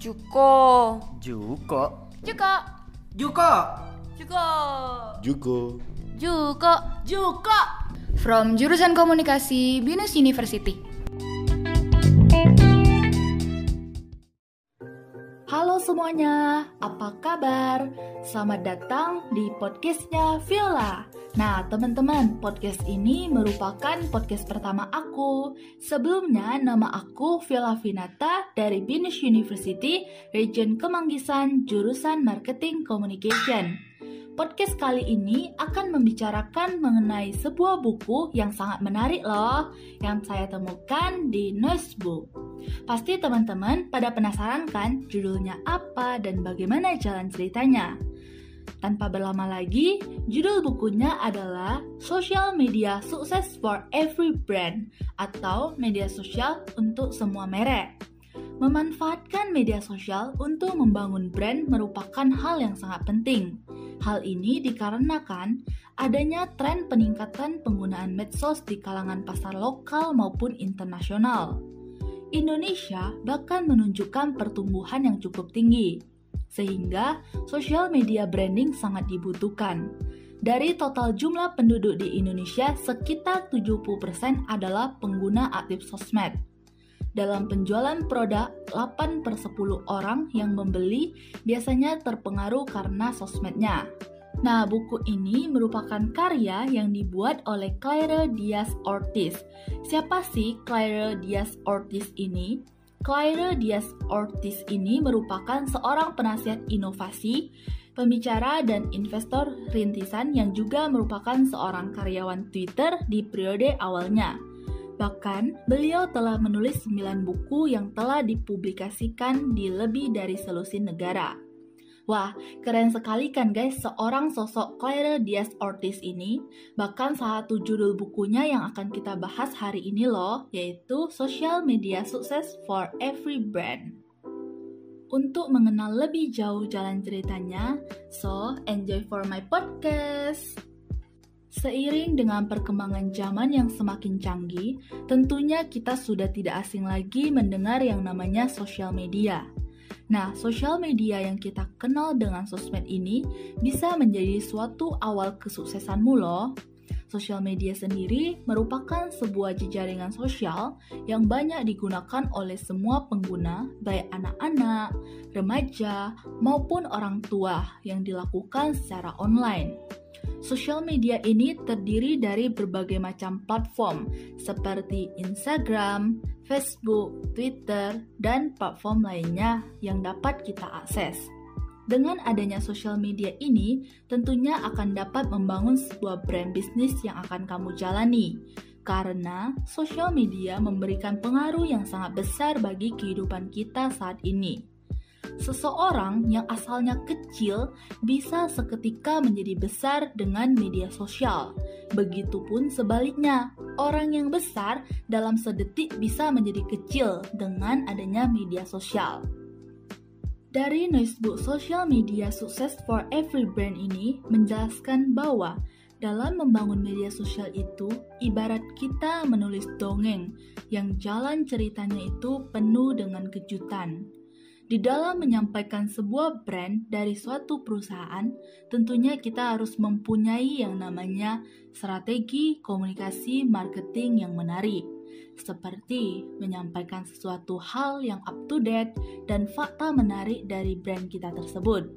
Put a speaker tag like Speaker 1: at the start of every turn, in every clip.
Speaker 1: Juko.
Speaker 2: Juko.
Speaker 1: Juko.
Speaker 3: Juko.
Speaker 1: Juko.
Speaker 4: Juko.
Speaker 1: Juko. Juko. From jurusan komunikasi Binus University. Halo semuanya, apa kabar? Selamat datang di podcastnya Viola. Nah, teman-teman, podcast ini merupakan podcast pertama aku. Sebelumnya, nama aku Viola Vinata dari Binus University, Region Kemanggisan, jurusan Marketing Communication. Podcast kali ini akan membicarakan mengenai sebuah buku yang sangat menarik loh, yang saya temukan di Noisebook. Pasti teman-teman pada penasaran kan judulnya apa dan bagaimana jalan ceritanya? Tanpa berlama lagi, judul bukunya adalah Social Media Success for Every Brand atau media sosial untuk semua merek. Memanfaatkan media sosial untuk membangun brand merupakan hal yang sangat penting. Hal ini dikarenakan adanya tren peningkatan penggunaan medsos di kalangan pasar lokal maupun internasional. Indonesia bahkan menunjukkan pertumbuhan yang cukup tinggi, sehingga social media branding sangat dibutuhkan. Dari total jumlah penduduk di Indonesia, sekitar 70% adalah pengguna aktif sosmed. Dalam penjualan produk, 8 per 10 orang yang membeli biasanya terpengaruh karena sosmednya. Nah, buku ini merupakan karya yang dibuat oleh Claire Diaz Ortiz. Siapa sih Claire Diaz Ortiz ini? Claire Diaz Ortiz ini merupakan seorang penasihat inovasi, pembicara dan investor rintisan yang juga merupakan seorang karyawan Twitter di periode awalnya. Bahkan, beliau telah menulis 9 buku yang telah dipublikasikan di lebih dari selusin negara. Wah, keren sekali kan guys seorang sosok Claire Diaz Ortiz ini. Bahkan satu judul bukunya yang akan kita bahas hari ini loh, yaitu Social Media Success for Every Brand. Untuk mengenal lebih jauh jalan ceritanya, so enjoy for my podcast. Seiring dengan perkembangan zaman yang semakin canggih, tentunya kita sudah tidak asing lagi mendengar yang namanya sosial media. Nah, sosial media yang kita kenal dengan sosmed ini bisa menjadi suatu awal kesuksesanmu loh. Sosial media sendiri merupakan sebuah jejaringan sosial yang banyak digunakan oleh semua pengguna, baik anak-anak, remaja, maupun orang tua yang dilakukan secara online. Sosial media ini terdiri dari berbagai macam platform seperti Instagram, Facebook, Twitter, dan platform lainnya yang dapat kita akses. Dengan adanya sosial media ini, tentunya akan dapat membangun sebuah brand bisnis yang akan kamu jalani. Karena sosial media memberikan pengaruh yang sangat besar bagi kehidupan kita saat ini. Seseorang yang asalnya kecil bisa seketika menjadi besar dengan media sosial. Begitupun sebaliknya, orang yang besar dalam sedetik bisa menjadi kecil dengan adanya media sosial. Dari Noisebook Social Media Success for Every Brand ini menjelaskan bahwa dalam membangun media sosial itu ibarat kita menulis dongeng yang jalan ceritanya itu penuh dengan kejutan. Di dalam menyampaikan sebuah brand dari suatu perusahaan, tentunya kita harus mempunyai yang namanya strategi komunikasi marketing yang menarik, seperti menyampaikan sesuatu hal yang up to date dan fakta menarik dari brand kita tersebut.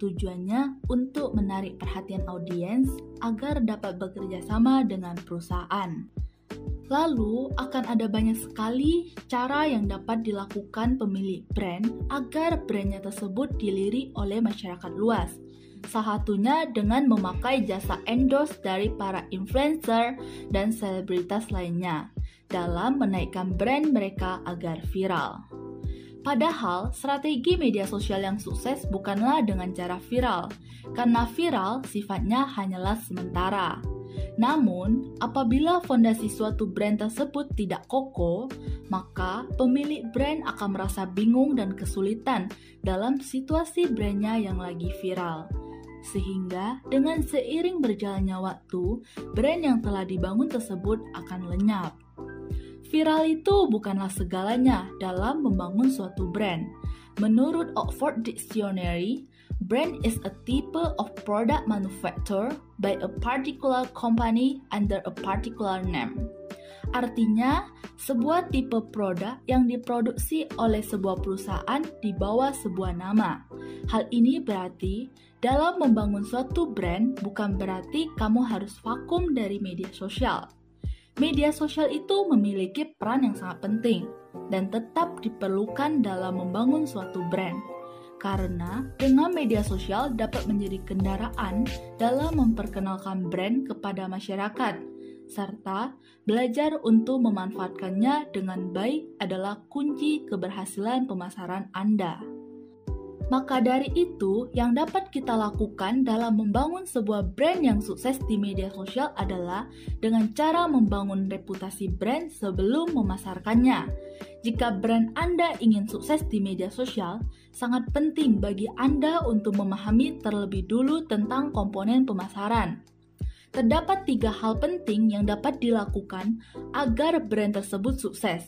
Speaker 1: Tujuannya untuk menarik perhatian audiens agar dapat bekerja sama dengan perusahaan. Lalu, akan ada banyak sekali cara yang dapat dilakukan pemilik brand agar brandnya tersebut dilirik oleh masyarakat luas. Salah satunya dengan memakai jasa endorse dari para influencer dan selebritas lainnya dalam menaikkan brand mereka agar viral. Padahal, strategi media sosial yang sukses bukanlah dengan cara viral, karena viral sifatnya hanyalah sementara namun, apabila fondasi suatu brand tersebut tidak kokoh, maka pemilik brand akan merasa bingung dan kesulitan dalam situasi brandnya yang lagi viral. Sehingga dengan seiring berjalannya waktu, brand yang telah dibangun tersebut akan lenyap. Viral itu bukanlah segalanya dalam membangun suatu brand. Menurut Oxford Dictionary, brand is a type of product manufactured by a particular company under a particular name. Artinya, sebuah tipe produk yang diproduksi oleh sebuah perusahaan di bawah sebuah nama. Hal ini berarti dalam membangun suatu brand bukan berarti kamu harus vakum dari media sosial. Media sosial itu memiliki peran yang sangat penting dan tetap diperlukan dalam membangun suatu brand. Karena dengan media sosial dapat menjadi kendaraan dalam memperkenalkan brand kepada masyarakat, serta belajar untuk memanfaatkannya dengan baik adalah kunci keberhasilan pemasaran Anda. Maka dari itu, yang dapat kita lakukan dalam membangun sebuah brand yang sukses di media sosial adalah dengan cara membangun reputasi brand sebelum memasarkannya. Jika brand Anda ingin sukses di media sosial, sangat penting bagi Anda untuk memahami terlebih dulu tentang komponen pemasaran. Terdapat tiga hal penting yang dapat dilakukan agar brand tersebut sukses.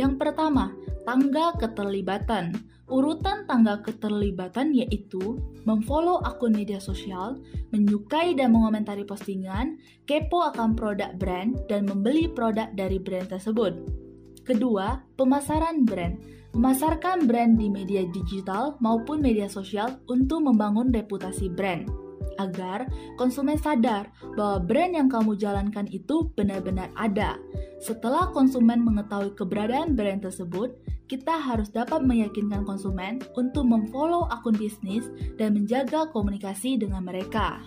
Speaker 1: Yang pertama, tangga keterlibatan Urutan tangga keterlibatan yaitu memfollow akun media sosial, menyukai dan mengomentari postingan, kepo akan produk brand, dan membeli produk dari brand tersebut. Kedua, pemasaran brand. Memasarkan brand di media digital maupun media sosial untuk membangun reputasi brand agar konsumen sadar bahwa brand yang kamu jalankan itu benar-benar ada. Setelah konsumen mengetahui keberadaan brand tersebut, kita harus dapat meyakinkan konsumen untuk memfollow akun bisnis dan menjaga komunikasi dengan mereka.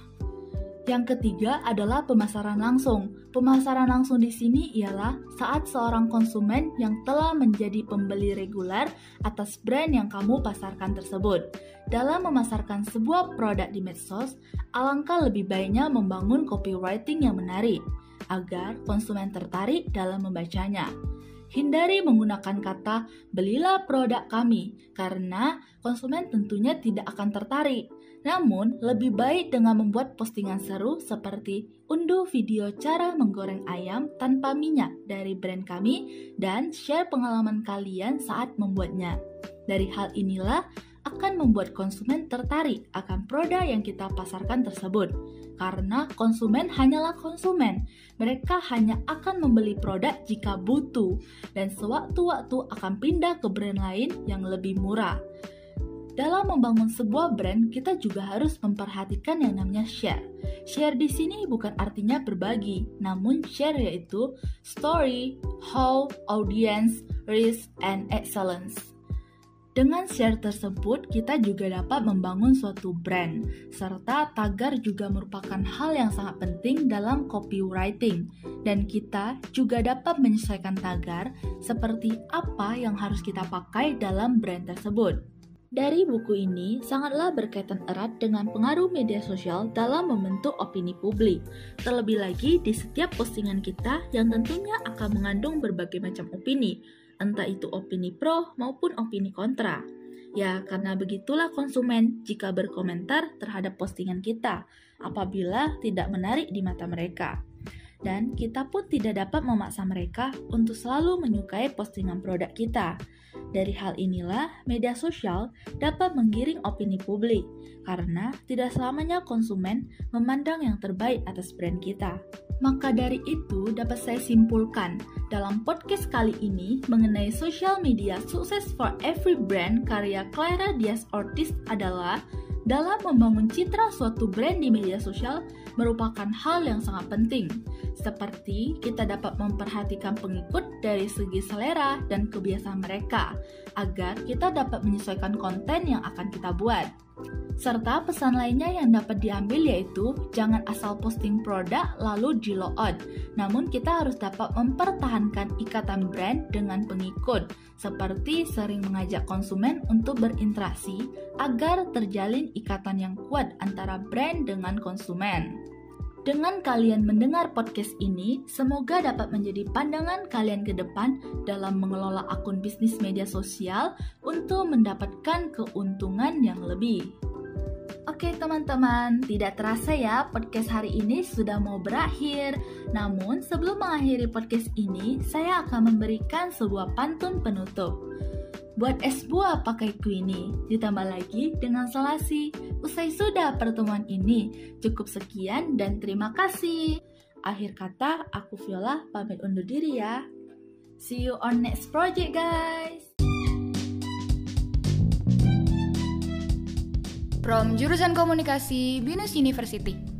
Speaker 1: Yang ketiga adalah pemasaran langsung. Pemasaran langsung di sini ialah saat seorang konsumen yang telah menjadi pembeli reguler atas brand yang kamu pasarkan tersebut. Dalam memasarkan sebuah produk di medsos, alangkah lebih baiknya membangun copywriting yang menarik agar konsumen tertarik dalam membacanya. Hindari menggunakan kata "belilah produk kami" karena konsumen tentunya tidak akan tertarik. Namun, lebih baik dengan membuat postingan seru seperti unduh video cara menggoreng ayam tanpa minyak dari brand kami dan share pengalaman kalian saat membuatnya. Dari hal inilah akan membuat konsumen tertarik akan produk yang kita pasarkan tersebut. Karena konsumen hanyalah konsumen, mereka hanya akan membeli produk jika butuh, dan sewaktu-waktu akan pindah ke brand lain yang lebih murah. Dalam membangun sebuah brand, kita juga harus memperhatikan yang namanya share. Share di sini bukan artinya berbagi, namun share yaitu story, how, audience, risk, and excellence. Dengan share tersebut, kita juga dapat membangun suatu brand, serta tagar juga merupakan hal yang sangat penting dalam copywriting, dan kita juga dapat menyesuaikan tagar seperti apa yang harus kita pakai dalam brand tersebut. Dari buku ini sangatlah berkaitan erat dengan pengaruh media sosial dalam membentuk opini publik. Terlebih lagi di setiap postingan kita yang tentunya akan mengandung berbagai macam opini, entah itu opini pro maupun opini kontra. Ya, karena begitulah konsumen jika berkomentar terhadap postingan kita apabila tidak menarik di mata mereka. Dan kita pun tidak dapat memaksa mereka untuk selalu menyukai postingan produk kita. Dari hal inilah, media sosial dapat menggiring opini publik, karena tidak selamanya konsumen memandang yang terbaik atas brand kita. Maka dari itu dapat saya simpulkan dalam podcast kali ini mengenai social media sukses for every brand karya Clara Diaz Ortiz adalah dalam membangun citra suatu brand di media sosial merupakan hal yang sangat penting. Seperti kita dapat memperhatikan pengikut dari segi selera dan kebiasaan mereka agar kita dapat menyesuaikan konten yang akan kita buat. Serta pesan lainnya yang dapat diambil yaitu jangan asal posting produk lalu di out. Namun kita harus dapat mempertahankan ikatan brand dengan pengikut, seperti sering mengajak konsumen untuk berinteraksi agar terjalin ikatan yang kuat antara brand dengan konsumen. Dengan kalian mendengar podcast ini, semoga dapat menjadi pandangan kalian ke depan dalam mengelola akun bisnis media sosial untuk mendapatkan keuntungan yang lebih. Oke teman-teman, tidak terasa ya podcast hari ini sudah mau berakhir. Namun sebelum mengakhiri podcast ini, saya akan memberikan sebuah pantun penutup. Buat es buah pakai queenie, ditambah lagi dengan selasi. Usai sudah pertemuan ini, cukup sekian dan terima kasih. Akhir kata, aku Viola pamit undur diri ya. See you on next project guys.
Speaker 2: From Jurusan Komunikasi Binus University.